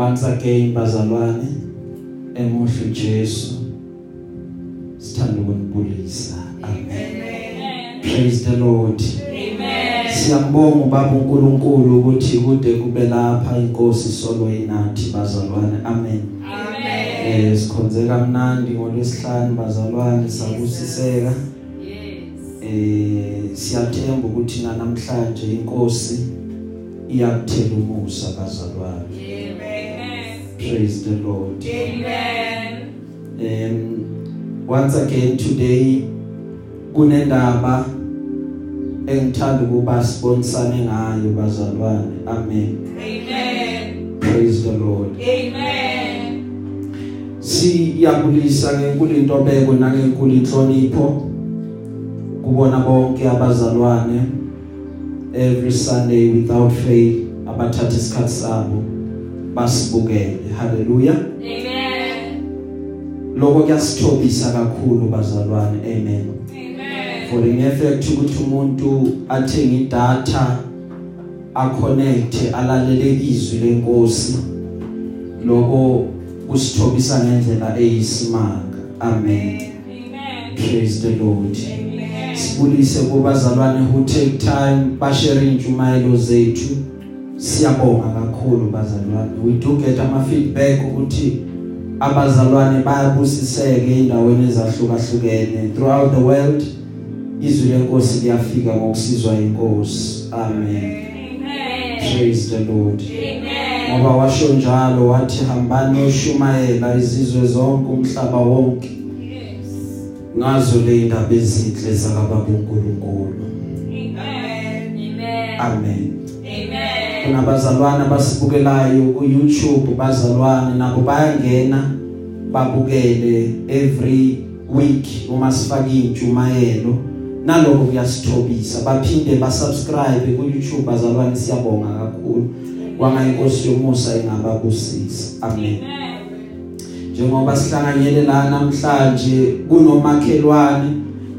once again bazalwane emuhle Jesu. Sithanda ukunibulisa amen. Praise the lord. Amen. Siyambonga ubaba uNkulunkulu ukuthi kude kube lapha inkosi solo inathi bazalwane. Amen. Amen. Eh sikhonze kamnandi ngolwesihlanu bazalwane sabusiseka. Eh siyathemba ukuthi namhlanje inkosi iyakuthela umusa bazalwane. amen praise the lord. Amen. Um once again today kunendaba engithanda ukuba sibonisane ngayo bazalwane. Amen. Amen. Praise the lord. Amen. Siyabulisa ngenkulu intobeko nangenkulu inhlonipho kubona bonke abazalwane every sunday without fail abathatha isikhathi sabo basibukele. Haleluya amen. Lokho kuyasithobisa kakhulu bazalwane. Amen. Amen. For in effect ukuthi umuntu athenga idatha aconnect alalele izwi lenkosi. Lokho kusithobisa ngendlela eyisimanga. Amen. Amen. Praise the lord. Amen. Sibulise kubazalwane who take time bashare intshumayelo zethu. Siyabonga kakhulu bazalwane. We do get ama feedback ukuthi abazalwane bayabusiseke endaweni ezahlukahlukene throughout the world. Izwi lenkosi liyafika ngokusizwa inkosi amen. Praise the lord. Amen. Ngoba washo njalo wathi hambani oshumayela izizwe zonke umhlaba wonke. Ngazo le indaba ezinhle zakababa uNkulunkulu. Amen. Amen. Amen kunabazalwane basibukelayo ku YouTube bazalwane nabo bayangena babukele every week uma sifaka intshumayelo naloko kuyasithobisa. Baphinde basubscribe ku YouTube bazalwane siyabonga kakhulu. Kwanga inkosi yomusa ingababusisa. Amen. Njengoba sihlanganyele la namhlanje kunomakhelwane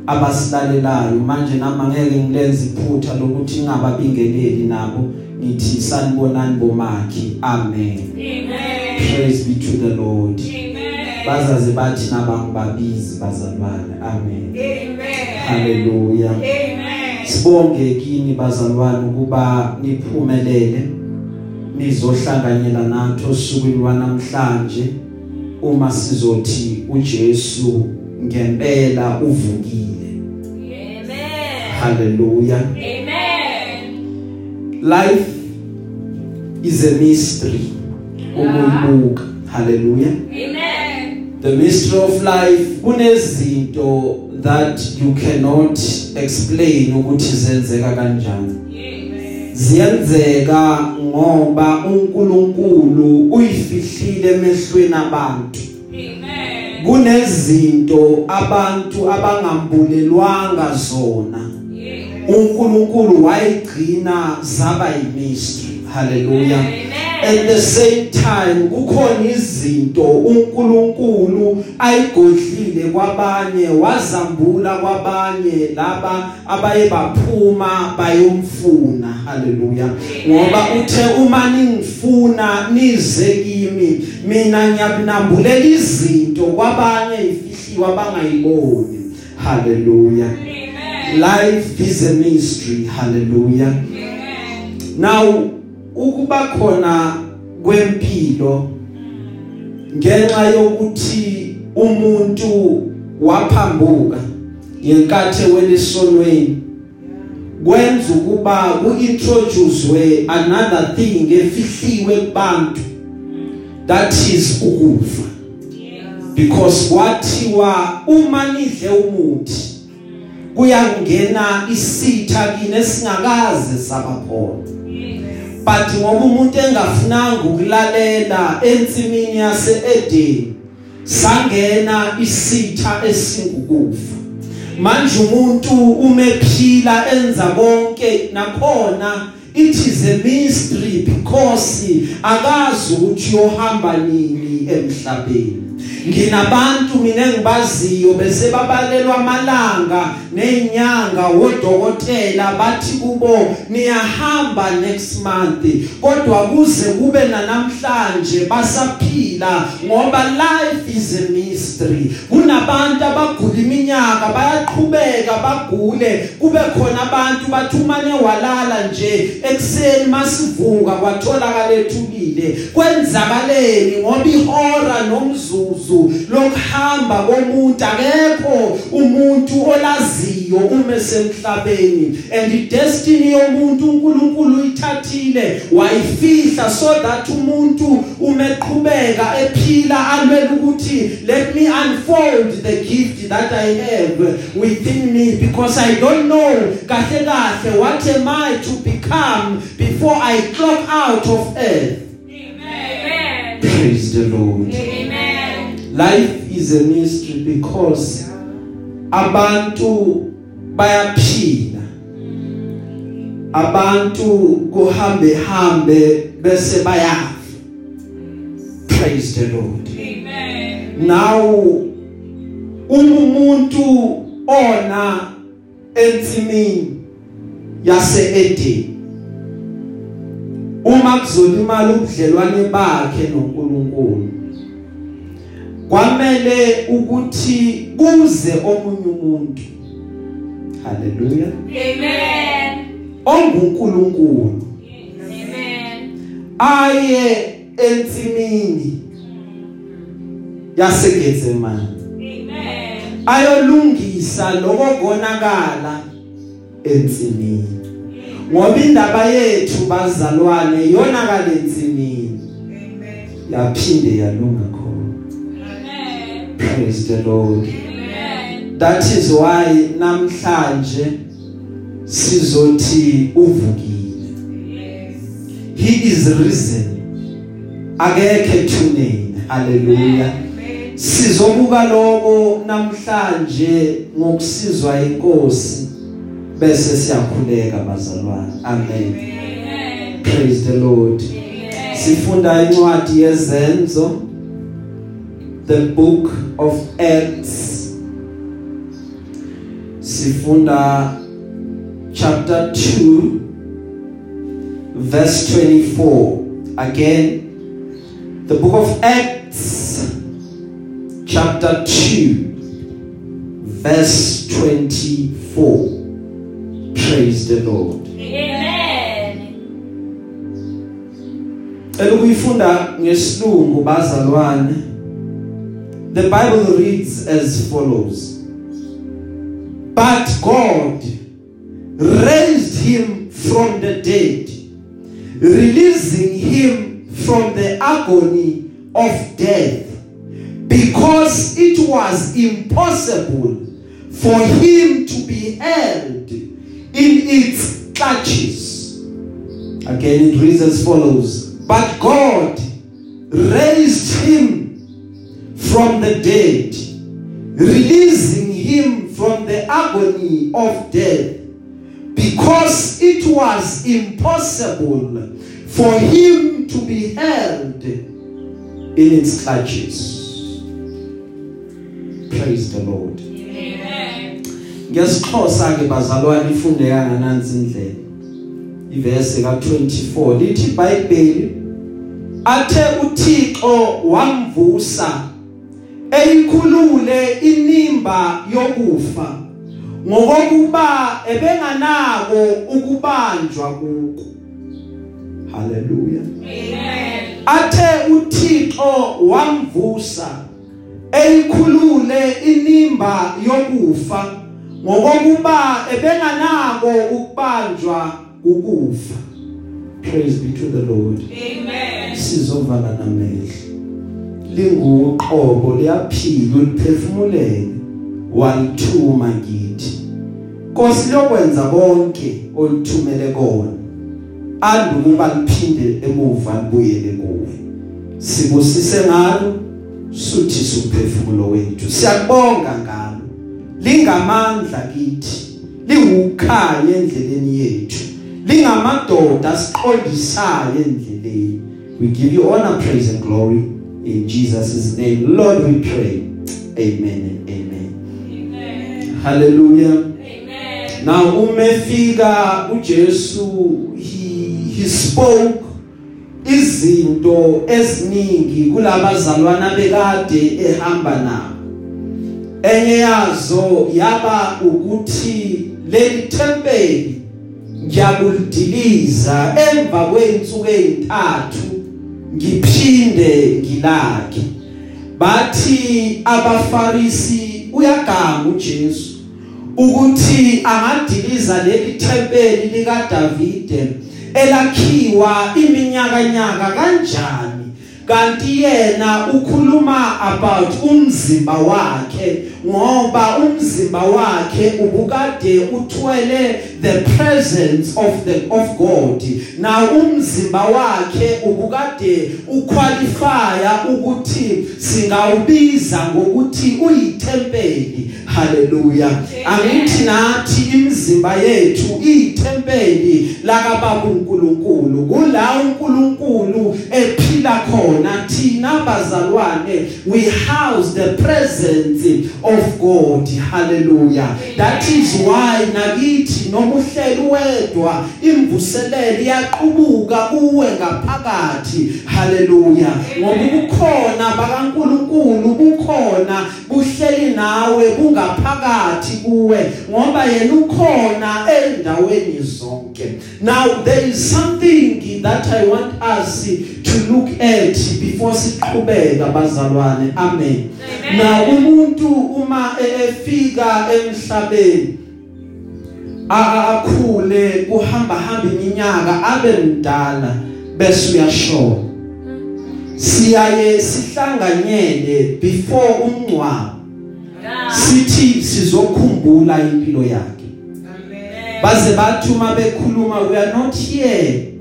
abasilalelayo. Manje nami ngeke ngilenze iphutha lokuthi ngingababingeleli nabo. Ngithi sanibonani bomakhi amen. Amen. Praise be to the lord. Amen. Bazaze bathi nabangibabizi bazalwane. Amen. Amen. Haleluya amen. Sibonge kini bazalwane ukuba niphumelele nizohlanganyela nathi osukwini lwanamhlanje uma sizothi uJesu ngempela uvukile. Amen. Haleluya amen. Life is a mystery. Ukuyibuka haleluya amen. The mystery of life kunezinto that you cannot explain ukuthi zenzeka kanjani. Ziyenzeka ngoba uNkulunkulu uyifihlile emehlweni abantu. Amen. Kunezinto abantu abangambulelwanga zona. uNkulunkulu wayigcina zaba yimystery haleluya at the same time kukhona izinto uNkulunkulu ayigodlile kwabanye wazambula kwabanye laba abaye baphuma bayomfuna. Haleluya ngoba uthe uma ningifuna nize kimi mina ngiyakunambulela izinto kwabanye ifihliwa abangayiboni. Haleluya life is a mystery hallelujah. Now ukuba khona kwempilo ngenxa yokuthi umuntu waphambuka ngenkathi welisonweni kwenza ukuba kuintroducewe another thing efihliwe kubantu that is ukufa. Because kwathiwa uma nidle umuthi kuyangena isitha kini esingakaze sabakhona but ngoba umuntu engafunanga ukulalela ensimini yaseEden sangena isitha esingukufa. Manje umuntu umephila enza konke nakhona it is a mystery because akazi ukuthi yohamba nini emhlabeni. Nginabantu mina engibaziyo bese babalelwa amalanga nezinyanga wodokotela bathi kubo niyahamba next month. Kodwa kuze kube nanamhlanje basaphila ngoba life is a mystery. Kunabantu abagula iminyaka bayaqhubeka bagule. Kube khona abantu bathi umane walala nje ekseni masivuka kwatholakala ethulile kwenzakaleni ngoba ihora nomzuzu lokuhamba komuntu akekho umuntu olaziyo uma semhlabeni and idestiny yomuntu uNkulunkulu uyithathile. Wayifihla so that umuntu umeqhubeka ephila alwela ukuthi let me unfold the gift that I have within me because I don't know kahle kahle what am I to become before I clock out of earth. Amen. praise the Lord. Amen. Life is a mystery because abantu bayaphila. Abantu kuhambe hambe bese bayafa. Praise the lord. Amen. now umuntu ona entsimini yase Eden uma kuzolimala ubudlelwane bakhe noNkulunkulu kwamele ukuthi kuze omunye umuntu haleluya Amen. onguNkulunkulu Amen. aye entsimini yaseGetsemane Amen. ayolungisa lokonakala entsimini ngoba indaba yethu bazalwane yonakala entsimini yaphinde yalunga. Praise the lord Amen. that is why namhlanje sizothi uvukile he is risen akekho thuneni haleluya sizobuka lokho namhlanje ngokusizwa inkosi bese siyakhuleka bazalwane amen Amen. praise the lord Amen. sifunda incwadi yezenzo the book of acts. Sifunda chapter 2 verse 24 again the book of acts chapter 2 verse 24 praise the lord. Amen. elukuyifunda ngesilungu bazalwane. The bible reads as follows. But god raised him from the dead releasing him from the agony of death because it was impossible for him to be held in its clutches. Again, it reads as follows. But God raised him from the dead, releasing him from the agony of death, because it was impossible for him to be held in its clutches. Praise the Lord. Amen. ngesixhosa ke bazalwane ifunde kanganansi indlela ivese ka24 lithi iBhayibheli athe uThixo wamvusa eyikhulule inimba yokufa ngokokuba ebenganako ukubanjwa kuko haleluya. Amen. athe uThixo wamvusa eyikhulule inimba yokufa ngokokuba ebenganako ukubanjwa ukufa praise be to the lord. Amen. sizovala namehlo. Linguqobo liyaphila uliphefumulele. Walithuma kithi Nkosi lokwenza konke olithumele kona andukuba liphinde emuva libuyele kuwe. Sibusise ngalo suthi suphefumulo wethu. Siyabonga ngalo. Lingamandla kithi lingukhaya endleleni yethu. Lingamadoda asiqondisayo endleleni. We give you honor praise and glory. In Jesus name Lord we pray. Amen amen. Amen. hallelujah. Amen. now umefika uJesu he he spoke izinto eziningi kulabazalwana bekade ehamba nabo. Enye yazo yaba ukuthi leli tempeli ngiyakulidiliza emva kweinsuku ezintathu ngiphinde ngilakhe bathi abafarisi uyaganga uJesu ukuthi angadiliza leli tempeli lika Davide elakhiwa iminyaka nyaka kanjani kanti yena ukhuluma about umzimba wakhe ngoba umzimba wakhe ubukade uthwele the presence of the of God. Na umzimba wakhe ubukade uqualifya ukuthi singawubiza ngokuthi uyitempeli haleluya angithi nathi imizimba yethu iyitempeli lakababa uNkulunkulu kula uNkulunkulu ephila khona thina bazalwane we house the presence of God. Hallelujah. That is why nakithi noma uhleli wedwa imvuselelo iyaqhubuka kuwe ngaphakathi. Hallelujah. Ngoba ukukhona bakaNkulunkulu bukhona buhleli nawe bungaphakathi kuwe ngoba yena ukhona endaweni zonke. Now there is something that i want us to look at before siqhubeka bazalwane. Amen. Amen. na umuntu uma e- efika emhlabeni a- akhule kuhamba hamba iminyaka abe mdala bese uyashona siyaye sihlanganyele before umncwabo Yeah. sithi sizokhumbula impilo yakhe. Amen. baze bathi uma bekhuluma we are not here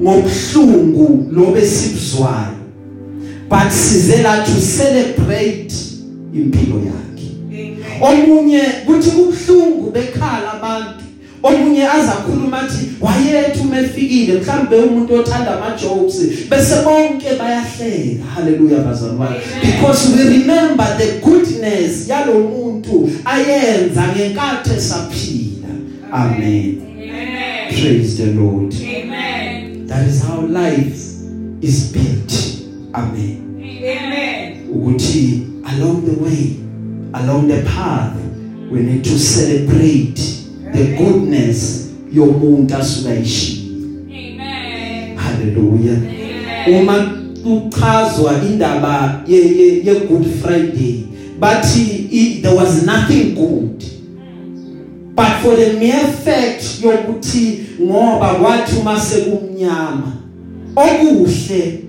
ngobhlungu lobe sibuzwayo but size la to celebrate impilo yakhe. Omunye kuthi kubhlungu bekhala abantu. Omunye azakhuluma athi wayethu mefikile mhlambe umuntu othanda ama jokes bese bonke bayahleka haleluya bazalwane because we remember the goodness yalomuntu ayenza ngenkathi esaphila. Amen. Amen. praise the lord. Amen. that is how life is built. Amen. Amen. ukuthi along the way along the path we need to celebrate the goodness yomuntu asuka ishini Amen. haleluya Amen. uma kuchazwa indaba ye, ye, ye good friday bathi i- there was nothing good. But for the mere fact yokuthi ngoba kwathi uma sekumnyama okuhle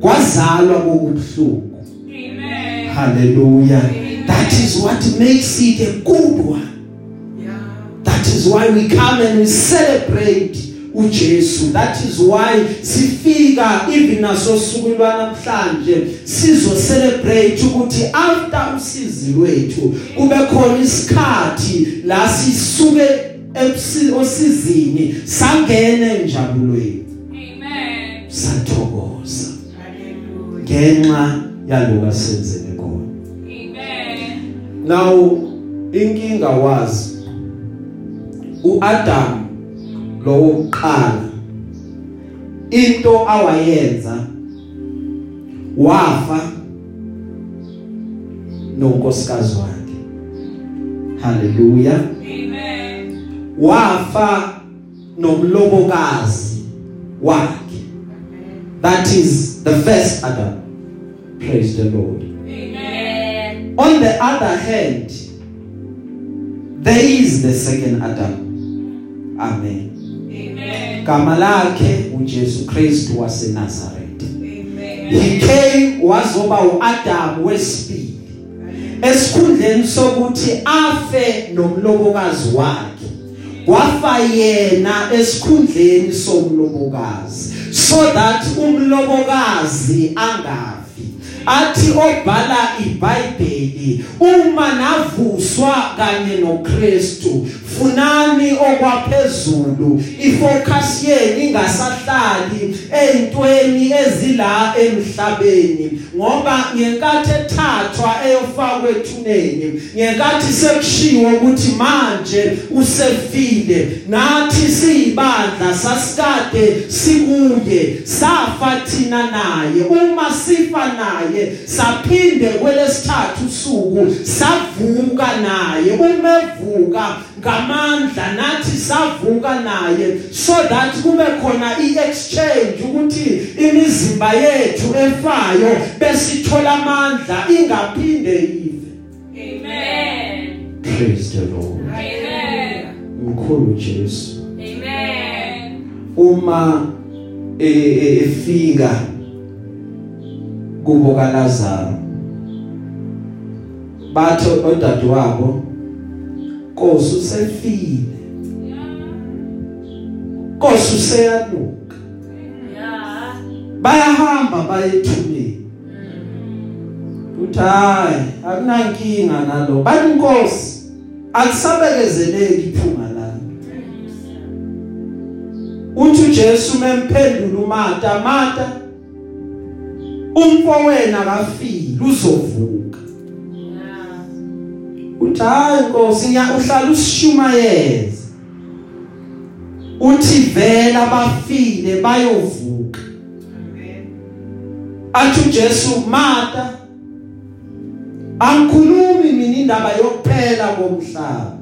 kwazalwa kokubuhlungu Amen. hallelujah. That is what makes it a good one. That is why we come and we celebrate uJesu. That is why sifika even naso suku lwanamhlanje sizo celebrate ukuthi after usizi lwethu kube khona isikhathi la sisuke osizini sangena enjabulweni Amen. sathokoza ngenxa yaloku senzele khona. Amen. now inkinga wazi uAdam lo wokuqala into awayenza wafa nonkosikazi wakhe haleluya Amen. wafa nomlobokazi wakhe that is the first Adam praise the lord Amen. On the other hand, there is the second Adam. Amen. Amen. Gama lakhe uJesu Kristu wase Nazareth. Amen. He came wazoba uAdam wesibili. Esikhundleni sokuthi afe nomlobokazi wakhe. Kwafa yena esikhundleni somlobokazi so that umlobokazi angafi. athi obhala iBhayibheli uma navuswa kanye noKristu funani okwaphezulu. Ifocus yenu ingasahlali ezintweni ezila emhlabeni ngoba ngenkathi ethathwa eyofakwa ethuneni ngenkathi sekushiwo ukuthi manje usefile nathi siyibandla sasikade sikuye safa thina naye. Uma sifa naye saphinde kwelesithathu usuku savuka naye. Umevuka ngamandla nathi savuka naye so that kube khona iexchange ukuthi imizimba yethu efayo besithola amandla ingaphinde ive Amen. praise the lord Amen. mkhulu Jesu Amen. uma e- e- efika kubo kaLazaro batho odadewabo Nkosi usefile Nkosi useyanuka Yeah. bayahamba bayethuleni uthi hayi akunankinga nalo bathi Nkosi akusabekezeleki iphunga lami uthi uJesu memphendula uMata Mata umfowena kafile uzovuka Yeah. Uthi hayi Nkosi ngiyahlala usishumayeza uthi vela bafile bayovuka. Athi uJesu Martha angikhulumi mina indaba yokuphela komhlaba.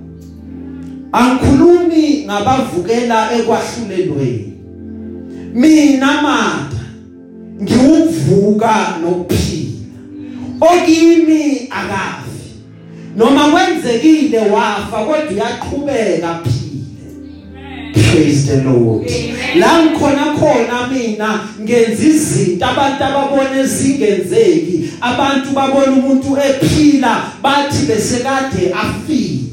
Angikhulumi ngabavukela ekwahlulelweni. Mina Martha ngiwuvuka nokuphila. Okimi akafi noma kwenzekile wafa kodwa uyaqhubeka phile. Praise the lord. La ngikhona khona mina ngenza izinto abantu ababone zingenzeki abantu babona umuntu ephila bathi besekade afile.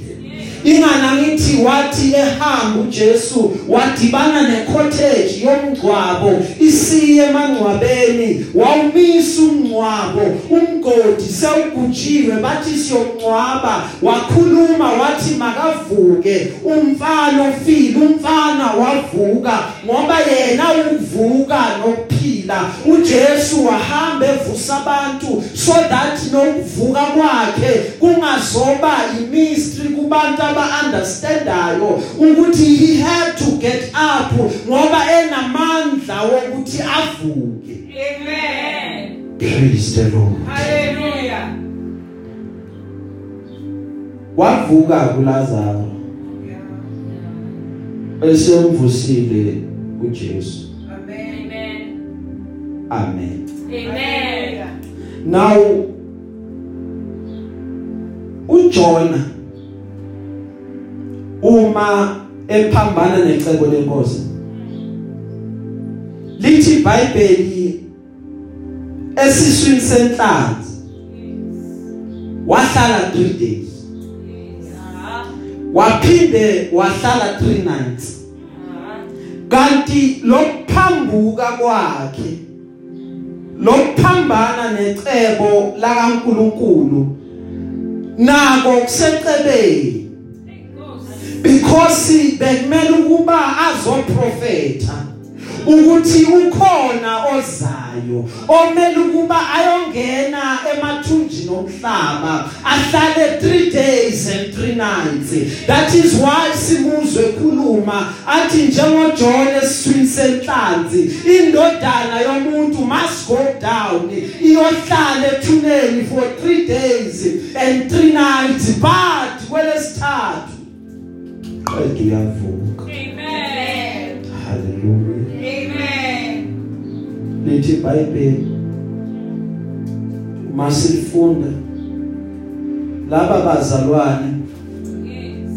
Ingana ngithi wathi ehamba uJesu wadibana necottage yomgcwabo isiye emangcwabeni wawumisa umngcwabo umgodi sewugujiwe bathi siyomngcwaba. Wakhuluma wathi makavuke umfana ofile umfana wavuka ngoba yena uvuka nokuphila. uJesu wahamba evusa abantu so that nokuvuka kwakhe kungazoba imystery kubantu aba-understandayo ukuthi he had to get up ngoba enamandla wokuthi avuke Amen. praise the lord Hallelujah. wavuka kulazaro esemvusile uJesu Amen. amen Amen. now uJona uma ephambana necebo lenkosi. Lithi iBhayibheli esiswini senhlanzi wahlala 3 days. Waphinde wahlala 3 nights. Kanti lokuphambuka kwakhe lokuphambana necebo lakaNkuluNkulu nako kusecebeni because bekumele ukuba azoprofeta ukuthi ukhona ozayo omele ukuba ayongena emathunjini omhlaba ahlale 3 days and 3 nights. That is why simuzwe ekhuluma athi njengojona esiswini senhlanzi indodana yomuntu must go down iyohlala ethuneni for 3 days and 3 nights. But kwelesithathu qedwe uyavuka Amen. hallelujah Amen. lithi iBhayibheli masilifunda laba bazalwane Yes.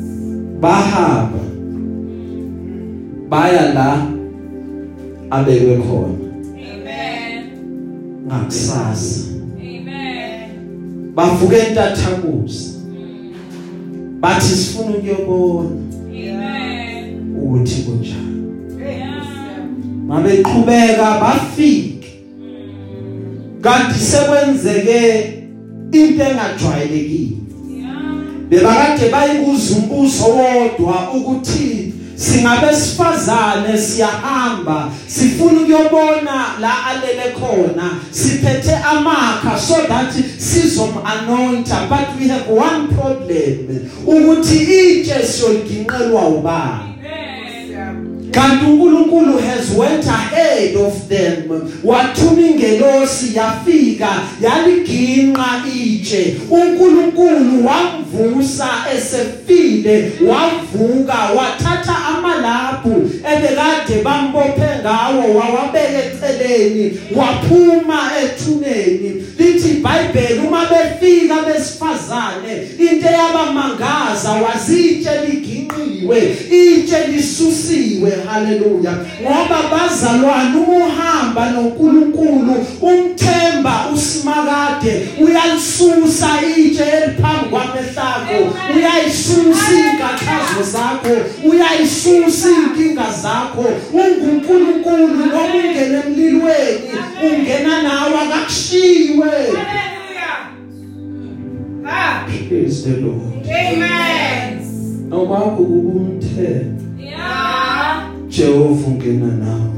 bahamba baya la abekwe khona Amen. ngakusasa Amen. bavuke entathakusa bathi sifuna ukuyobona Ukuthi kunjani. Mabeqhubeka bafike. Kanti sekwenzeke into engajwayelekile. Bebakade bayibuza umbuzo wodwa ukuthi singabe sifazane siyahamba sifuna ukuyobona la alele khona siphethe amakha so that sizom anointa but we have one problem ukuthi itshe siyoliginqelwa ubani? Kanti uNkulunkulu has went ahead of them. Wathuma ingelosi yafika yaliginqa itshe. uNkulunkulu wamvusa esefile wavuka wathatha amalaphu ebekade bambophe ngawo wawabeka eceleni waphuma ethuneni. Lithi iBhayibheli uma befika besifazane into yabamangaza wazitshe liginqiwe itshe lisusiwe. Haleluya ngoba bazalwane uhamba noNkulunkulu umthemba usimakade uyalisusa itshe eliphambi kwamehlako uyayisusa inkathazo zakho uyayisusa inkinga zakho. unguNkulunkulu noma ungena emlilweni ungena nawe akakushiwe praise the lord. Awakho kubumthemba Jehova ungena nawe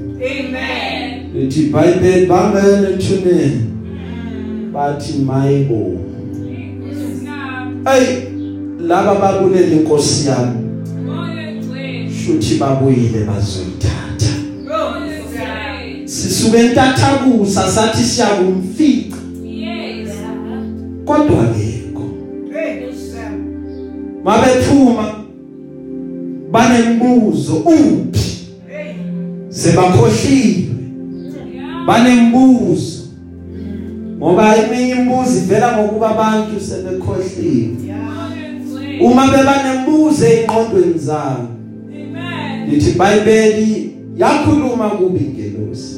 lithi iBhayibheli bangena ethuneni bathi mayibo ay laba babulele inkosi yami. Shuthi babuyile bazoyithatha. Sisuke entathakusa sathi siyakumfica. Kodwa akekho mabephuma banembuzo. Uphi sebakhohliwe. Banembuzo. Ngoba eminye imibuzo ivela ngokuba abantu sebekhohliwe. Uma bebanembuzo ezinqondweni zabo lithi iBhayibheli yakhuluma kubi ingelosi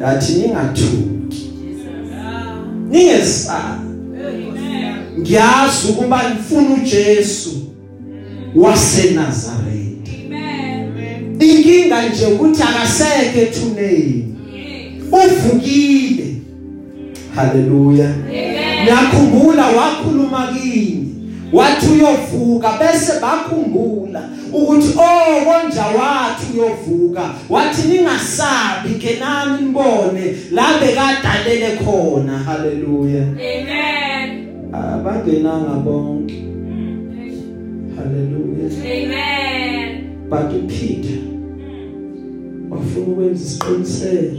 yathi ningathuki. Ningesabi ngiyazi ukuba ngifuna uJesu waseNazaretha. Inkinga nje ukuthi akaseke ethuneni. Uvukile. Haleluya. Ngiyakhumbula wakhuluma kini. Wathi uyovuka bese bakhumbula ukuthi oh konja wathi uyovuka. Wathi ningasabi kenani nibone la bekadalele khona. Haleluya. Abangenanga bonke. Haleluya. But uPeter wafuna ukwenza isiqiniseko.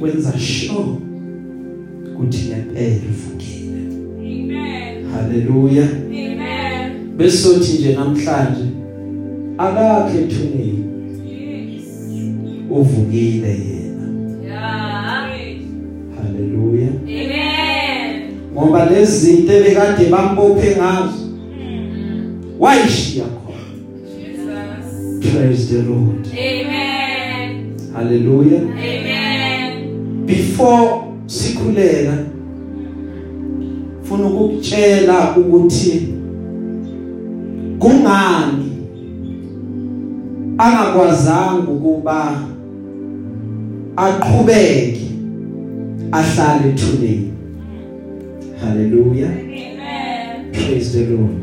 Kwenza sure ukuthi ngempela uvukile haleluya besothi nje namhlanje akakhe ethuneni. Uvukile yena. Haleluya ngoba lezi zinto ebekade bambophe ngazo wayishiya khona. Praise the lord. Haleluya before sikhuleka funa ukukutshela ukuthi kungani angakwazanga ukuba aqhubeke ahlale ethuneni haleluya praise the lord.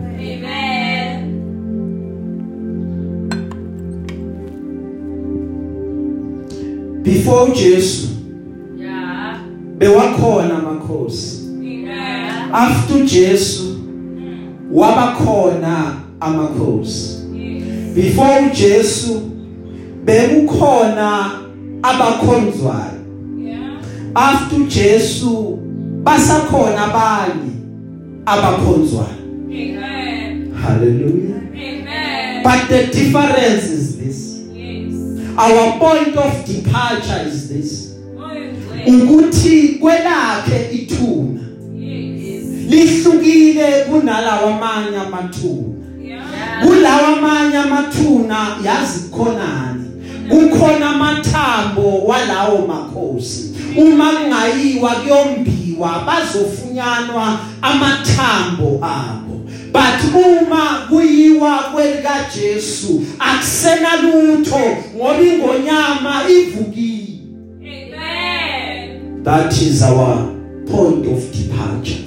Before Jesu bewakhona amakhosi. After Jesu wabakhona amakhosi. Before uJesu bekukhona abakhonzwayo. After uJesu basakhona abanye abakhonzwayo. Hallelujah. But the difference is this. Our point of departure is this. Ukuthi kwelakhe ithuna. Lihlukile kunalawa amanye amathuna. Kulawa amanye amathuna yazi khonani? Kukhona amathambo walawo makhosi. Uma kungayiwa kuyombiwa bazofunyanwa amathambo abo. But uma kuyiwa kwelika Jesu akusena lutho ngoba ingonyama ivukile. That is our point of departure.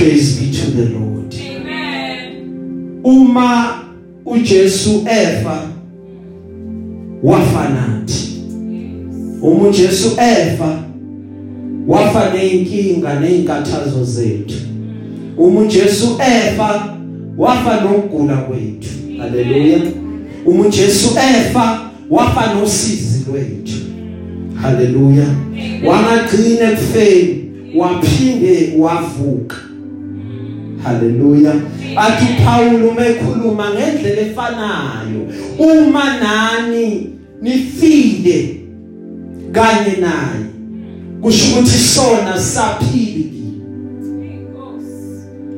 The Lord. Amen. uma uJesu efa wafa nathi. Uma uJesu efa wafa neinkinga neinkathazo zethu. Uma uJesu efa wafa nokugula kwethu. Haleluya. Uma uJesu efa wafa nosizi lwethu. Haleluya. Wangagcina ekufeni waphinde wavuka. Haleluya. Athi Paul uma ekhuluma ngendlela efanayo. Uma nani nifile kanye naye kusho ukuthi sona saphili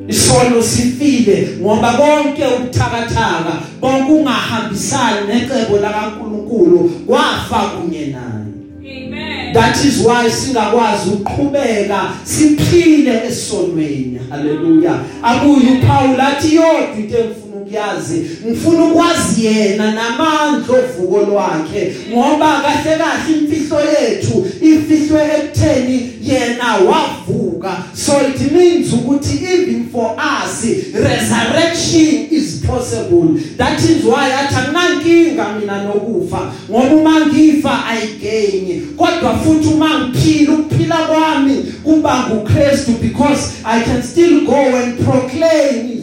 isono sifile ngoba konke ubuthakathaka konke ungahambisani necebo lakaNkuluNkulu kwafa kunye naye. Amen. that is why singakwazi ukuqhubeka siphile esonweni. Haleluya akuyi uPaul athi yodwa into ukuyazi ngifuna ukwazi yena namandla ovuko lwakhe ngoba kahle kahle imfihlo yethu ifihlwe ekutheni yena wavuka so it means ukuthi even for us resurrection is possible that is why athi anginankinga mina nokufa ngoba uma ngifa ayigenyi kodwa futhi uma ngiphila ukuphila kwami kuba nguKristu because I can still go and proclaim.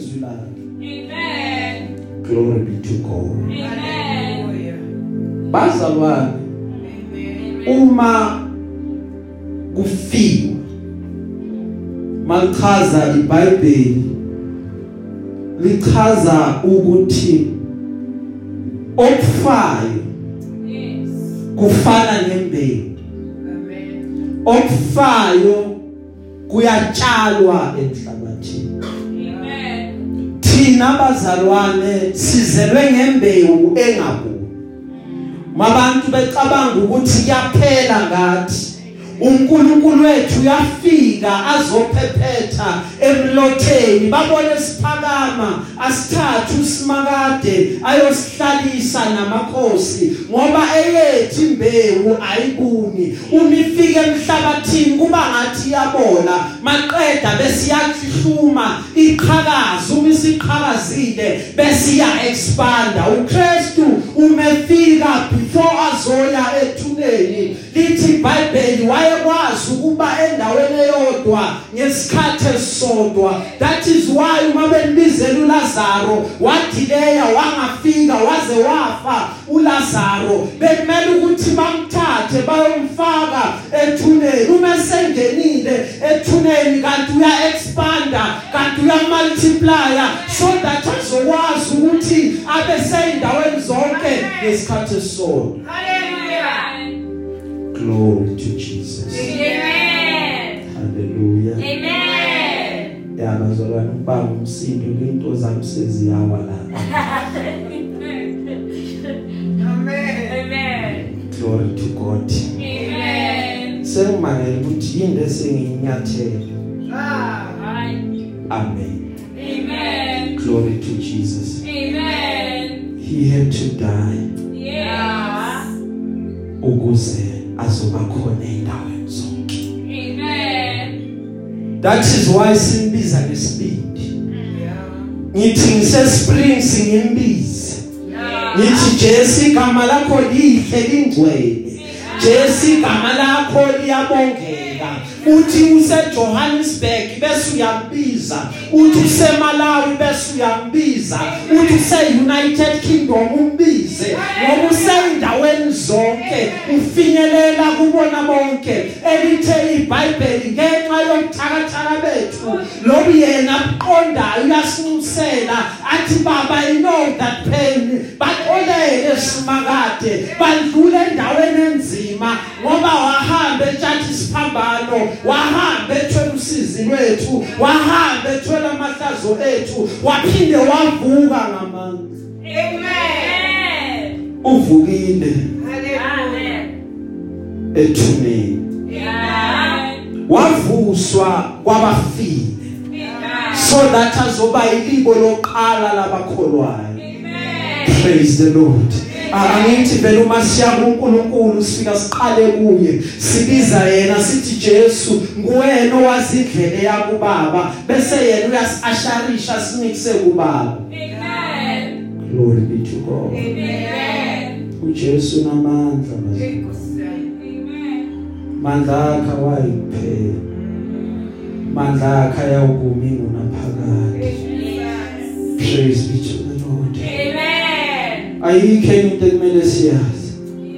Glory be to God Amen. bazalwane uma kufiwa malichaza iBhayibheli lichaza ukuthi okufayo Yes. kufana nembewu okufayo kuyatshalwa emhlabathini Amen. Thina bazalwane sizelwe ngembewu engabuni mabantu becabanga ukuthi kuyaphela ngathi. uNkulunkulu wethu uyafika azophephetha emlotheni. Babone siphakama asithathe usimakade ayosihlalisa namakhosi. Ngoba eyethi imbewu ayibuni. Uma ifika emhlabathini kuba ngathi iyabona maqeda bese iyahluma iqhakaza uma isiqhakazile bese iya expanda. uKristu umefika before azoya ethuneni. Lithi iBhayibheli wayekwazi ukuba endaweni eyodwa ngesikhathi esodwa that is why uma benibizela uLazaro wadileya wangafika waze wafa uLazaro. Bekumele ukuthi bamthathe bayomfaka ethuneni. Uma sengenile ethuneni kanti uya expanda kanti uya multiplier so that azokwazi ukuthi abe seyindaweni zonke ngesikhathi esodwa Hallelujah. Glory to Jesus Amen. hallelujah Amen. yabazalwane ubaba umsindo into zami seziyawa la Amen. glory to God Amen. sengimangela ukuthi yinde sengiyinyathela Amen. amen Amen. glory to Jesus Amen. he had to die Yes. ukuze azoba khona endaweni zonke. Amen. that is why simbiza ngesibindi ngithi ngisespring singimbize ngithi Jesu igama lakho lihle lingcwele. Jesu igama lakho liyabongeka. Uthi useJohannesburg bese uyambiza uthi useMalawi bese uyambiza uthi useUnited Kingdom umbize. Ngoba useyindaweni zonke ufinyelela kubona bonke. Elithe iBhayibheli ngenxa yokuthakathaka bethu lobu yena uqondayo uyasinusela athi baba i know that pain. Baxolele simakade bandlule endaweni enzima ngoba wahamba etshathi siphambano wahamba ethwele usizi lwethu wahamba ethwele amahlazo ethu waphinde wavuka ngamandla Amen. uvukile Amen. ethuneni Amen. wavuswa kwabafile Amen. so that azoba ilibo loqala labakholwayo Amen. praise the lord angithi vele uma siya kuNkulunkulu sifika siqale kuye sibiza yena sithi Jesu nguwena owazi indlela yakubaba bese yena uyasasharisha sinikise kubaba Amen. glory be to God Amen. uJesu namandla bazalwane Amen. mandla akhe awayiphela mandla akhe ayawukuma ingunaphakade praise be to the lord Amen. Ayikho enye into ekumele siyazi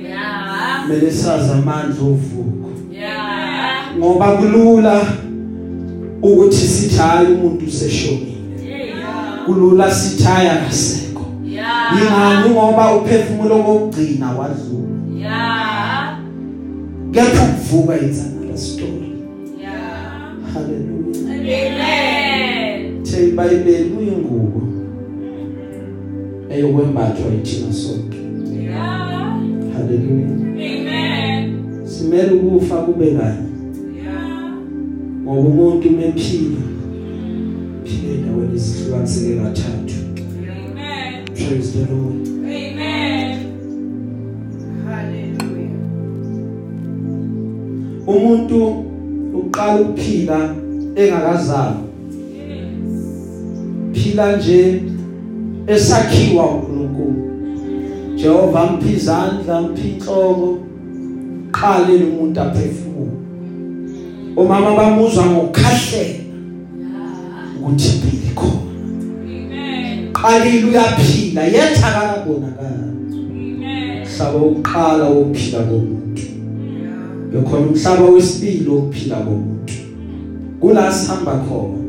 Yeah. kumele sazi amandla ovuko Yeah. ngoba kulula ukuthi sithi hayi umuntu useshonile Yeah. kulula sithi hayi akasekho Yeah. ingani ngoba uphefumulo kokugcina wadlula Yeah. kepha ukuvuka it's another story Yeah. hallelujah Amen. the iBhayibheli kuyingubo eyokwembathwa yithina sonke Yeah. hallelujah Amen. simele ukufa kube kanye Yeah. ngoba umuntu mephila phile endaweni ezihlukaniseke kathathu Amen. praise the lord Amen. umuntu uqala ukuphila engakazalwa phila nje esakhiwa uNkulunkulu. Jehova mphi izandla mphi inhloko qale lo muntu aphefumula omama bamuzwa ngokukhahlela ukuthi impilo ikhona Amen. qalile uyaphila yetha akabonakala Amen. hlaba uqala wokuphila komuntu. Bekhona umhlaba wesibili wokuphila komuntu. Kula sihamba khona.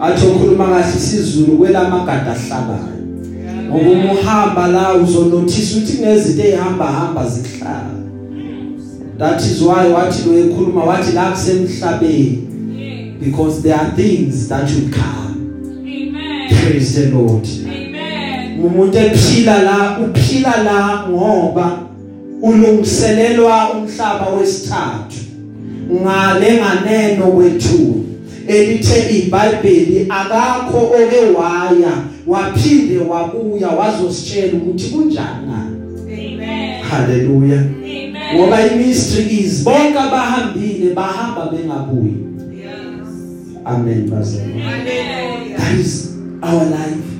Athi ukhuluma kahle isizulu kwelamagada ahlabayo. Ngoba uma uhamba la uzonotice ukuthi kunezinto ezihamba hamba zihlala. That is why wathi lo ekhuluma wathi la kusemhlabeni because there are things that will come Amen. praise the lord. Amen. umuntu ephila la uphila la ngoba ulungiselelwa umhlaba wesithathu. Ngale nganeno kwethu. Elithe iBhayibheli akakho oke waya waphinde wabuya wazositshela ukuthi kunjani na. Amen. haleluya Amen. ngoba imystery is bonke abahambile bahamba bengabuyi. Amen bazalwane Amen. that is our life.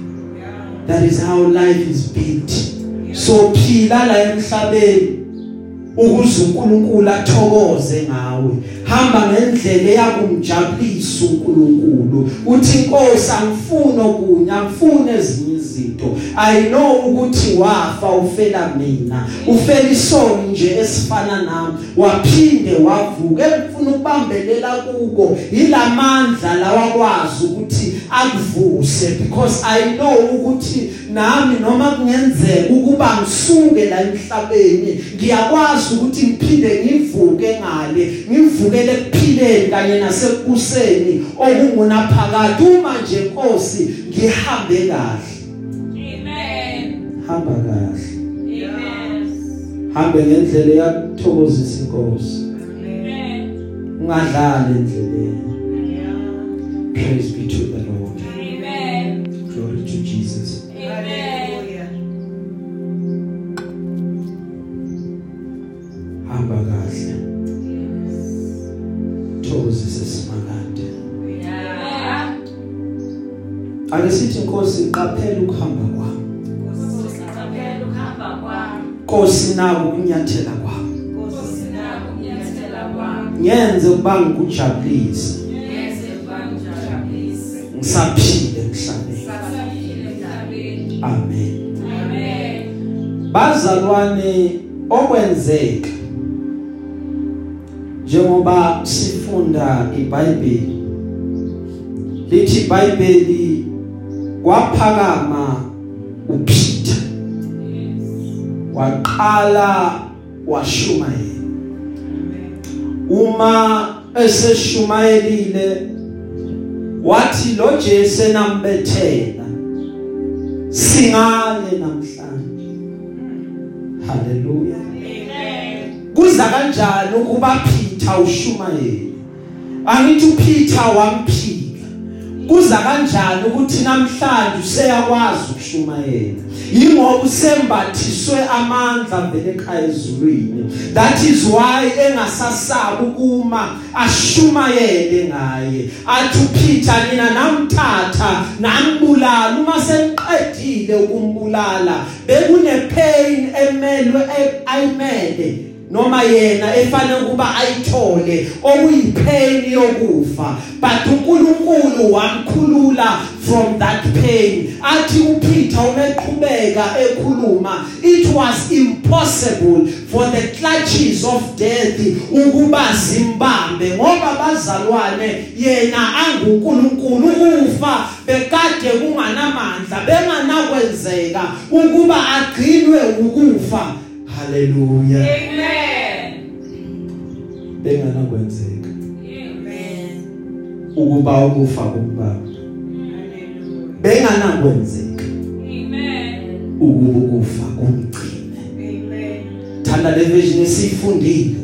That is how life is built. So phila la emhlabeni ukuze uNkulunkulu athokoze ngawe. Hamba ngendlela eyakumjabulisa uNkulunkulu. Uthi inkosi angifuni okunye angifuni ezinye izinto. I know ukuthi wafa ufela mina. Ufela isono nje esifana nami. Waphinde wavuka engifuna ukubambelela kuko. Ilamandla lawakwazi ukuthi akuvuse because i know ukuthi nami noma kungenzeka ukuba ngisuke la emhlabeni ngiyakwazi ukuthi ngiphinde ngivuke ngale ngivukele ekuphileni kanye nasekubuseni okunguna phakathi uma nje Nkosi ngihambe kahle Amen. hamba kahle Amen. hambe ngendlela yakuthokozisa inkosi Amen. ungadlali endleleni praise be to qaphela ukuhamba kwami Usiqaphele ukuhamba kwami. Nkosi naku kunyathela kwami Nkosi nako kunyathela kwami. ngenze ukuba ngikujabulise Yenze ukubangijabulise. ngisaphile emhlabeni Saphile emhlabeni. amen Amen. bazalwane okwenzeka njengoba sifunda iBhayibheli lithi iBhayibheli kwaphakama uPeter. Waqala washumayela uma eseshumayelile wathi lo Jesu enambethela singale namhlanje. Haleluya Amen. kuza kanjani ukuba Peter ushumayele angithi uPeter wamphika kuza kanjani ukuthi namhlanje useyakwazi ukushumayela? Ingoba usembathiswe amandla vele ekhaya ezulwini. That is why engasasabi ukuma ashumayele ngaye. Athi uPeter nina namthatha nambulala. Uma seniqedile ukumbulala bekune pain emelwe ayimele. Noma yena efanele kuba ayithole okuyipain yokufa but uNkulunkulu wamkhulula from that pain. Athi uPeter umeqhubeka ekhuluma it was impossible for the clutches of death ukuba zimbambe ngoba bazalwane yena anguNkulunkulu ukufa bekade kunganamandla benganakwenzeka ukuba agcinwe ukufa. Haleluya Amen. benganakwenzeka Amen. ukuba ukufa kumbaba. Benganakwenzeka Amen. ukuba ukufa kumgcine. Amen. thanda le vision esifundile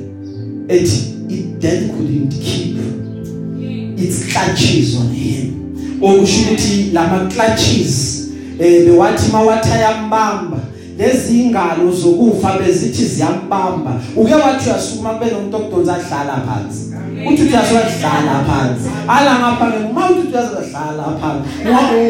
ethi it death couldn't keep. Its clutches on him. Okusho ukuthi lama clutches eh bewathi mawathi ayambamba lezi ingalo zokufa bezithi ziyambamba. Uke wathi uyasukuma kube nomuntu okudonsa adlala phansi. Uthi uyasudlala phansi. Ala ngapha uma uthi uyasudlala phansi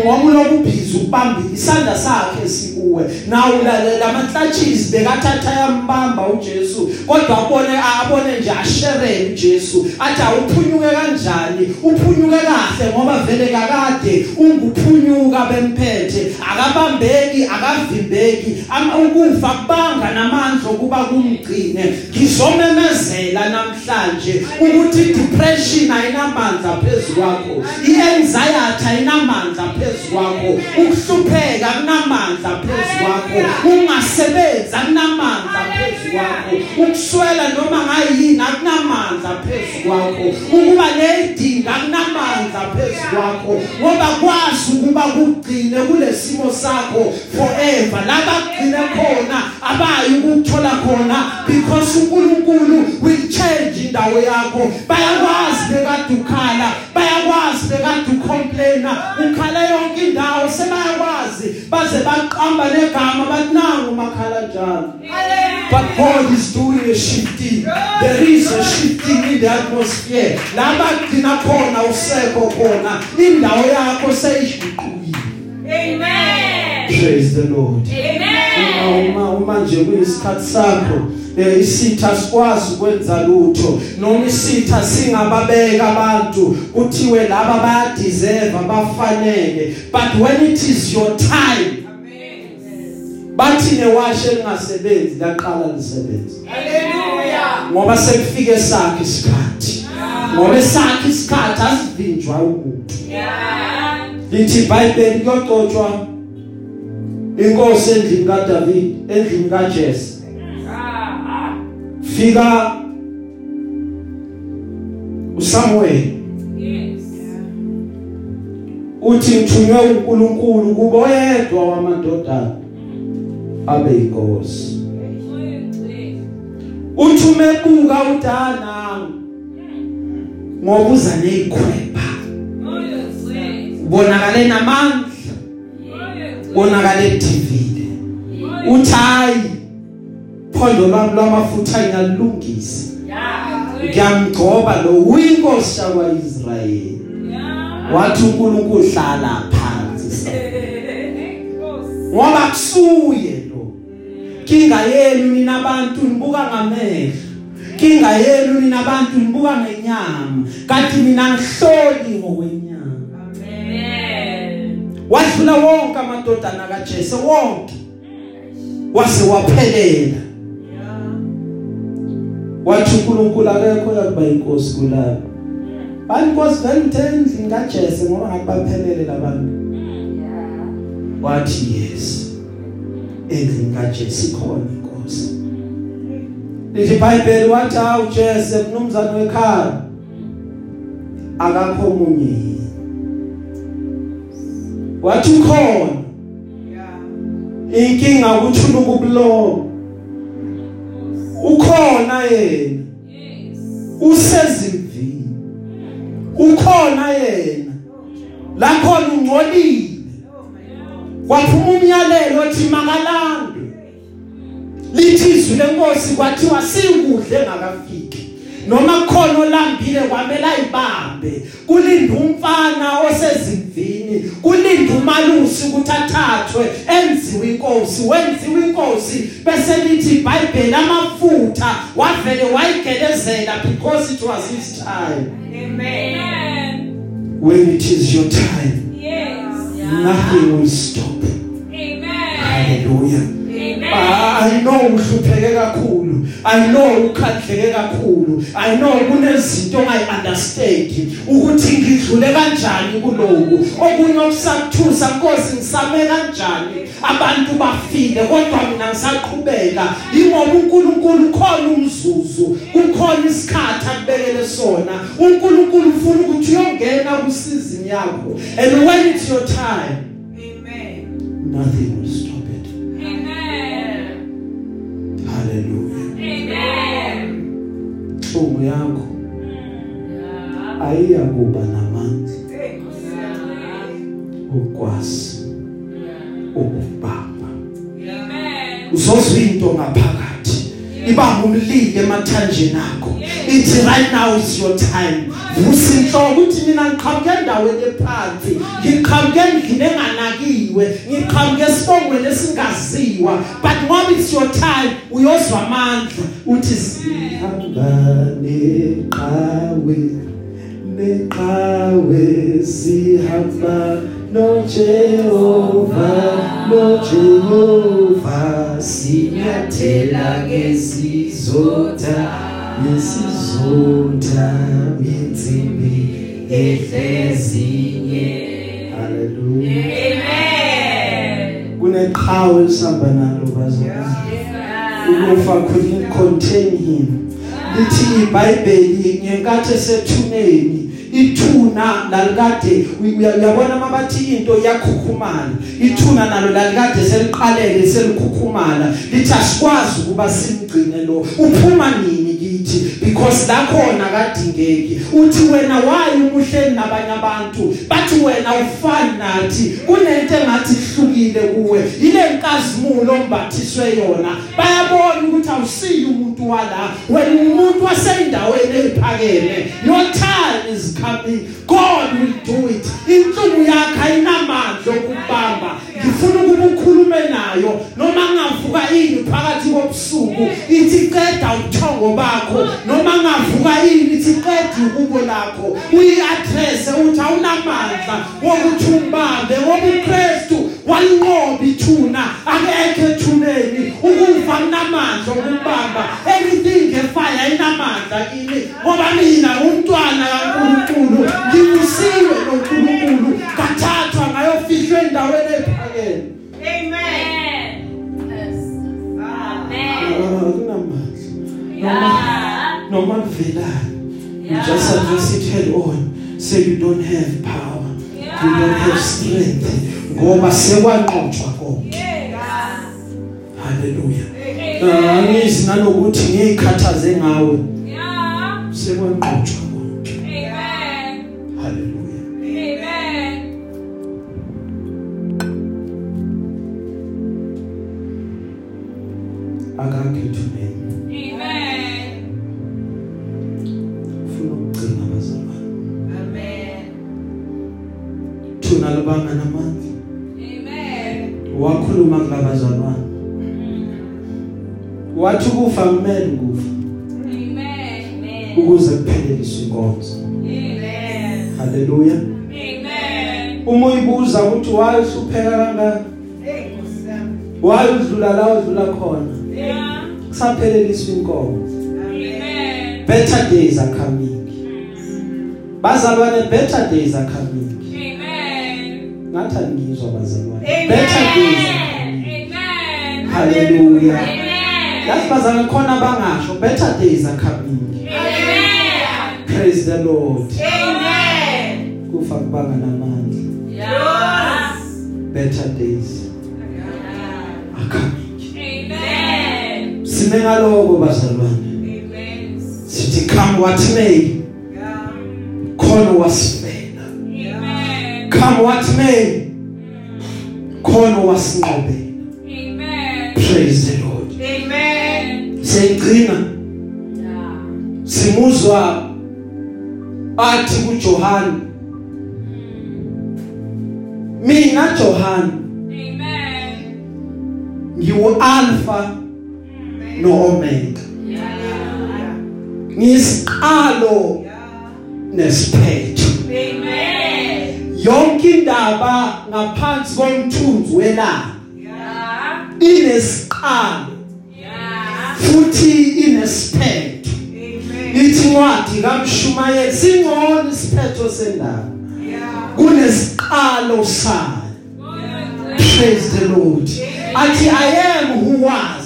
ngoba ubhizi ukubamba isandla sakhe sikuwe. Nawu lama clutches bekathatha yambamba uJesu kodwa abone abone nje ashere uJesu. Athi awuphunyuke kanjani? Uphunyuke kahle ngoba vele kakade unguphunyuka bemphethe. Akabambeki akavimbeki ukufa kubanga namandla okuba kumgcine. Ngizomemezela namhlanje ukuthi depression ayinamandla phezulu ianxiety ayinamandla phezulu ukuhlupheka kunamandla phezulu ungasebenza kunamandla phezulu ukuswela noma ngayini akunamandla phezulu ukuba nedinga kunamandla phezulu ngoba kwazi ukuba kugcine kulesimo sakho forever. Labagcine khona abayi ukuthola khona because uNkulunkulu will change indawo yakho. Bayakwazi bekade ukhala bayakwazi bekade ucomplaina ukhala yonke indawo sebayakwazi baze baqamba negama bathi nangu makhala njalo But God is doing a shifting. There is a shifting in the atmosphere. Labagcina khona usekho khona indawo yakho seyiguqukile. Amen. Praise the Lord. Amen. Uma uma manje kuyisikhathi sakho eh, isitha sikwazi ukwenza lutho noma isitha singababeka abantu kuthiwe laba baya deserve bafanele but when it is your time bathi newashe lingasebenzi laqala lisebenza Hallelujah. ngoba sekufike sakhe isikhathi ngoba esakhe isikhathi asivinjwa umuntu Yeah. lithi iBhayibheli kuyoxoxwa inkosi endlini kaDavid endlini kaJese Ah, fika uSamuel. Yes. uthi ngithunywe uNkulunkulu kubo yedwa wamadodana abe inkosi uthi umebuka udana ngoba uza nezikhwepha bonakale namandla bonakale edivile uthi hayi phondo lwami lwamafutha ngiyalungisa ngiyamgcoba lo uyinkosi yakwaIsrayeli wathi uNkulunkulu hlala phansi. Ngoba kusuye lo. Kinga yenu nina abantu nibuka ngamehlo. Kinga yenu nina abantu nibuka ngenyama. Kanti mina ngihloli ngokwenyama wadlula wonke amadodana kaJese wonke. Wase waphelela. Wathi uNkulunkulu akekho yakuba inkosi kulabo. Bani inkosi vele uthendli kaJese ngoba ngakubaphelele labantu wathi yes endlini kaJese khona inkosi. Lithi iBhayibheli wathi awu Jese mnumzane wekhaya akakho omunye yini? Wathi ukhona inkinga ukuthi ukubulo ukhona yena. Usezimvini. Ukhona yena. La khona ungcolile. Kwaphuma umyalelo othi makalandwe lithi izwi lenkosi kwathiwa sikudle engakafiki noma khona olambile kwamela ayibambe kulinda umfana osezimvini kulinda umalusi ukuthi athathwe enziwe inkosi wenziwe inkosi bese lithi iBhayibheli amafutha wavele wayigelezela because it was his time Amen. when it is your time Yes. nothing will stop Amen. hallelujah Amen. I know uhlupheke kakhulu I know ukhatheke kakhulu. I know kunezinto ongayi understand ukuthi ngidlule kanjani kuloku okunye okusathusa Nkosi ngisame kanjani? Abantu bafile kodwa mina ngisaqhubeka. Ingoba uNkulunkulu khona umzuzu. Kukhona isikhathi akubekele sona. uNkulunkulu ufuna ukuthi uyongena kusizini yakho. And when it's your time Amen. nothing will stop it. Amen. hallelujah. Inhlungu yakho. Ayiyakuba namandla. Ukwazi. Yeah. ukubamba. Amen. uzozwa into ngaphakathi. Ibamba umlilo emathanjeni akho. Ithi right now is your time. Vusa inhloko uthi mina ngiqhamuke endaweni ephansi ngiqhamuke endlini enganakiwe ngiqhamuke esibongweni esingaziwa but ngoba it's your time? Uyozwa amandla uthi sihamba neqhawe neqhawe sihamba no Jehova no Jehova sinyathela ngesizotha nesizotha yensimbi ehlezinye haleluya Amen. kuneqhawe esihamba nalo bazalwane ukufa couldn't contain him. Lithi iBhayibheli ngenkathi esethuneni ithuna lalikade uya- uyabona mabathi into yakhukhumala ithuna nalo lalikade seliqalele selikhukhumala. Lithi asikwazi ukuba simgcine lo. Uphuma nini? Kithi because la khona kadingeki uthi wena wayi umuhleni nabanye abantu bathi wena ufani nathi. Kunento engathi ihlukile kuwe. Ile nkazimulo ombathiswe yona. Bayabona ukuthi awusiyi umuntu wala. Wena umuntu waseyindaweni ephakeme your time is coming. God will do it. Inhlungu yakhe ayinamandla okubamba. Ngifuna ukuba ukhulume nayo. Noma ngavuka ini phakathi kobusuku ithi qeda ubuthongo bakho. Noma ngavuka ini ithi qeda ukubo lakho. Uyiaddress uthi awunamandla wokuthi umbambe ngoba uKristu walinqoba ithuna akekho ethuneni ukufa kunamandla okubamba anything efire inamandla kimi ngoba mina umntwana kaNkuluNkulu ngibusiwe noNkulunkulu. Kathathwa ngayofihlwa endaweni ephakeme Amen. Yes. Amen. akunamandla Yeah. noma kuvelani you Yeah. just address it head on say you don't have power you don't have strength ngoba sekwanqotshwa konke Yeah. haleluya Amen. angizi nanokuthi ngiyikhathaze ngawe Yeah. sekwanqotshwa akakhethu nini Amen. ufuna ukugcina abazalwane Amen. thuna libanga namandla Amen. wakhuluma kulabazalwane wathi ukufa kumele ukufa Amen. ukuze kupheleliswe inkonzo Amen. haleluya Amen. uma uyibuza ukuthi waye uhlupheka kangaka waye udlula la udlula khona Yeah. kusapheleliswa inkonzo Amen. better days are coming bazalwane better days are coming Amen. ngathi angizwa bazalwane Amen. better days are coming Amen. haleluya Amen. yazi bazalwane khona bangasho better days are coming Amen. praise the lord Amen. kufa kubanga namandla Yes. better days are coming Amen. Sime ngaloko bazalwane Amen. sithi come what may khona wasifela Amen. come what may khona wasinqobela praise the lord Amen. siyigcina Yeah. simuzwa athi kuJohn mina John Amen. ngiwu alpha no omega Yeah. ngisiqalo nesiphetho Amen. yonke indaba ngaphansi komthunzi welanga Yeah. inesiqalo Yeah. futhi inesiphetho Amen. lithi incwadi kaMshumayeli singcono isiphetho sendaba Yeah. kunesiqalo sayo praise the lord athi i am who was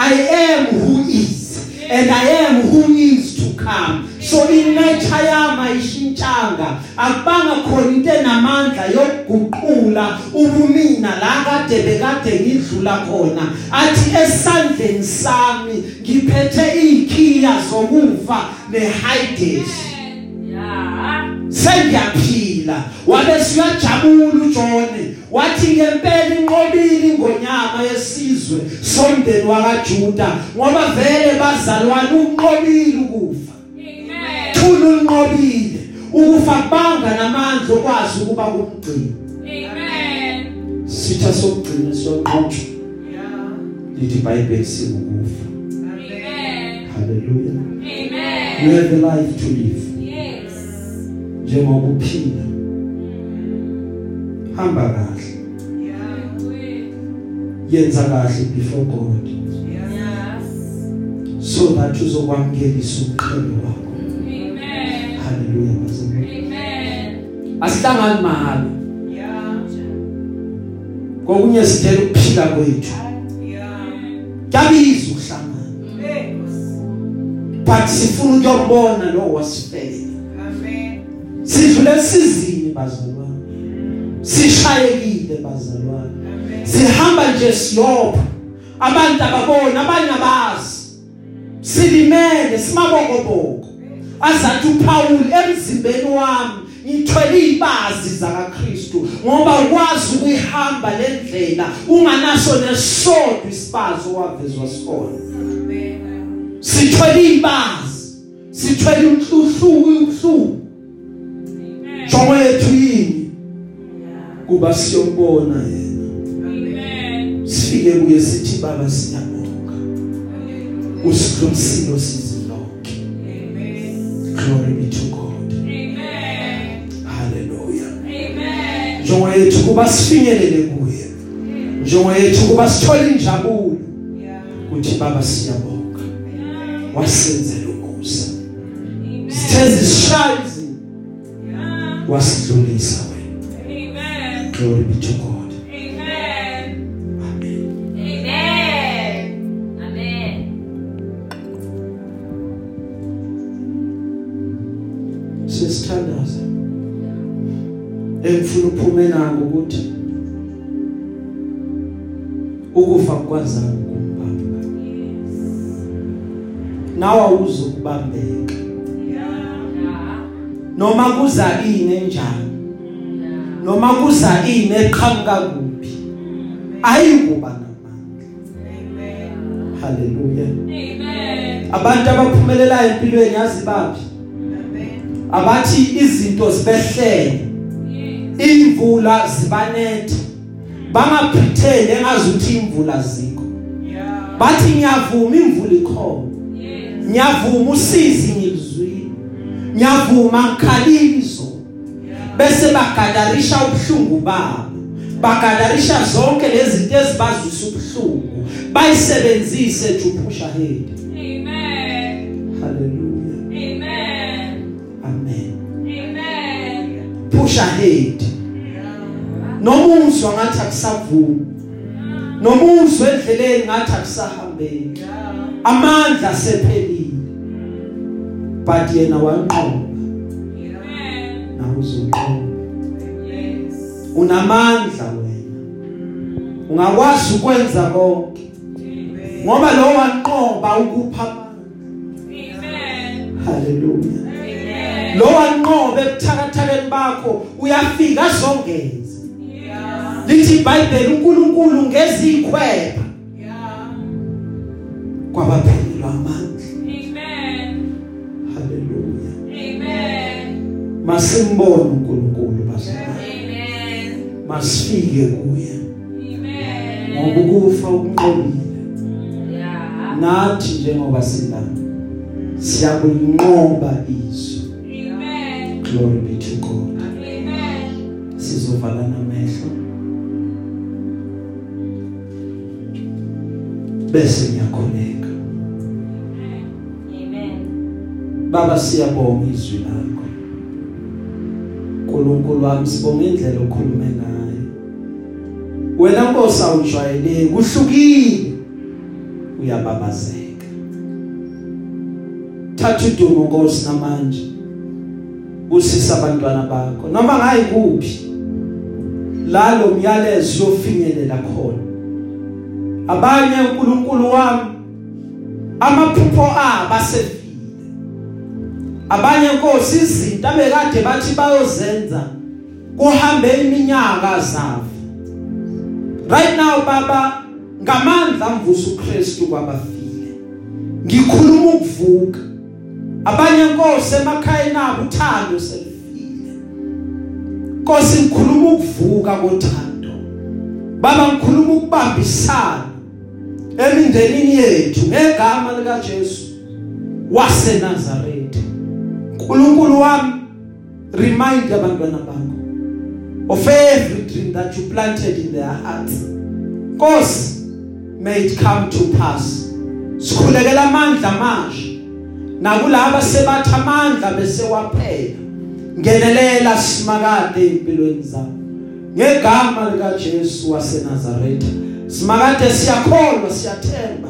i am who is and i am who is to come. So inature yami ayishintshanga akubanga khona into enamandla yokuguqula ubumina la kade bekade ngidlula khona. Athi esandleni sami ngiphethe ikhiya zokufa nehades Yeah. sengiyaphila. Wabe siyajabula uJohn wathi ngempela inqobile ingonyama yesizwe somndeni wakaJuda ngoba vele bazalwane unqobile ukufa Amen. thula unqobile ukufa kubanga namandla okwazi ukuba kumgcina Amen. sitha sokugcina sonqotho Yeah. lithi iBhayibheli sikufa Amen. haleluya Amen. you have a life to live Yes. Njengokuphila hamba kahle yenza kahle before God Yes. so that uzokwamukelisa umqhele wakho Amen. haleluya bazalwane Amen. asihlangani mahhala Yeah. kokunye sidela ukuphila kwethu Yeah. kuyabiza ukuhlangana but sifuna ukuyobona lo wasifela Amen. Sidlule esizini bazalwane. Sishayekile bazalwane. Sihamba nje siyopha abantu ababona abanye abazi. Silimele simabokoboko. Azathi uPaul emzimbeni wami ngithwele ibazi zakaKristu ngoba ukwazi ukuyihamba lendlela unganaso nesodwa isibazo wavezwa sona. Sithwele ibazi. Sithwele umhluhluku umhluku jongo yethu yini kuba siyobona yena. Amen. sifike kuye sithi baba siyabonga. Usidlulisile sizilonke glory be to god. Amen. hallelujah. Amen. jongo yethu kuba sifinyelele kuye. Jongo yethu kuba sithole injabulo. Kuthi baba siyabonga. Wasenzela umusa sithe zishayizi wasidlulisa wena Amen. glory be to god Amen. amen Amen. Amen. sesithandaza engifuna uphume nako ukuthi ukufa kwazana kumbamba nawe awuzukubambeka Yeah. Noma kuza ini Yeah. noma kuza ini eqhamuka kuphi ayikuba namandla. Haleluya Amen. abantu abaphumelelayo empilweni yazi baphi abathi izinto zibehlele imvula zibanetha. Bangaphithele engazuthi imvula zikho. Bathi ngiyavuma imvula ikhona. Ngiyavuma usizi ngiyavuma ngikhalile izolo bese bagadarisha ubuhlungu babo. Bagadarisha zonke lezi zinto ezibazwisa ubuhlungu. Bayisebenzise to push ahead. Amen. haleluya Amen. amen. Amen. push ahead. Nomuzwa ngathi akusavumi. Nomuzwa endleleni ngathi akusahambeki. Amandla sephelile but yena wanqoba Amen. nawe uzonqoba Yes. unamandla wena ungakwazi ukwenza konke ngoba lo wanqoba ukupha amandla Amen. haleluya Amen. lo wanqoba ebuthakathakeni bakho uyafika azongeza Yeah. lithi iBhayibheli uNkulunkulu ngezikhweba kwabaphelelwa amandla masimbone uNkulunkulu bazalwane Amen. masifike kuye Amen. ngoba ukufa ukunqobile Yeah. nathi njengoba silana siyakulinqoba izwi Amen. glory be to God Amen. sizovala namehlo bese ngiyakhoneka Amen. baba siyabonga izwi lakho nkulunkulu wami sibonga indlela okhulume ngayo. Wena nkosi awujwayeleki kuhlukile. Uyababazeka. Thatha udumo nkosi namanje. Usisa abantwana bakho. Noma ngayi kuphi la lo myalezo yofinyelela khona. Abanye uNkulunkulu wami amaphupho abo asefile abanye inkosi izinto abekade bathi bayozenza kuhambe iminyaka zabo right now baba ngamandla mvusa uKristu kwabafile. Ngikhuluma ukuvuka. Abanye inkosi emakhaya nabo uthando selifile. Nkosi ngikhuluma ukuvuka kothando. Baba ngikhuluma ukubambisana emindenini yethu ngegama lika Jesu waseNazaretha uNkulunkulu wami remind abantwana bakho of every dream that you planted in their hearts Nkosi may it come to pass. Sikhulekela amandla manje nakulabo sebatha amandla bese waphela. Ngenelela simakade empilweni zabo ngegama lika Jesu waseNazaretha. Simakade siyakholwa siyathemba.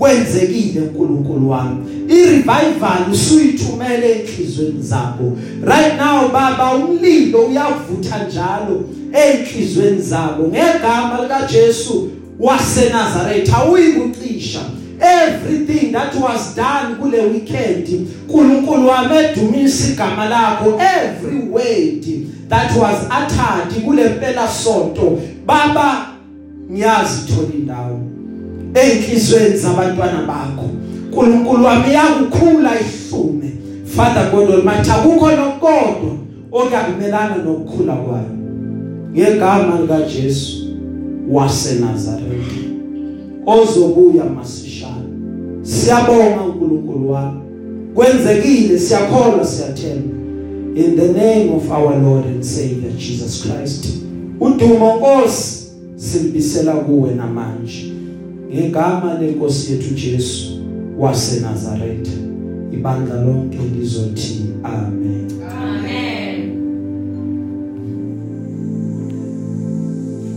Kwenzekile uNkulunkulu wami. Irevival usuyithumele enhlizweni zabo right now baba umlilo uyavutha njalo enhlizweni zabo. Ngegama lika Jesu waseNazaretha awuyikucisha everything that was done kule weekend uNkulunkulu wami edumisa igama lakho. Every word that was uttered kule mpela sonto baba ngiyazi thola indawo. Enhlizweni zabantwana bakho. uNkulunkulu wami yakukhula ihlume. Father God Almighty akukho nokodwa okuyakumelana nokukhula kwayo. Ngegama lika Jesu waseNazaretha ozobuya masishana siyabonga uNkulunkulu wami. Kwenzekile siyakholwa siyathemba. In the name of our Lord and Savior Jesus Christ. Udumo Nkosi silibisela kuwe namanje. Ngegama lenkosi yethu Jesu waseNazaretha ibandla lonke lizothi amen Amen.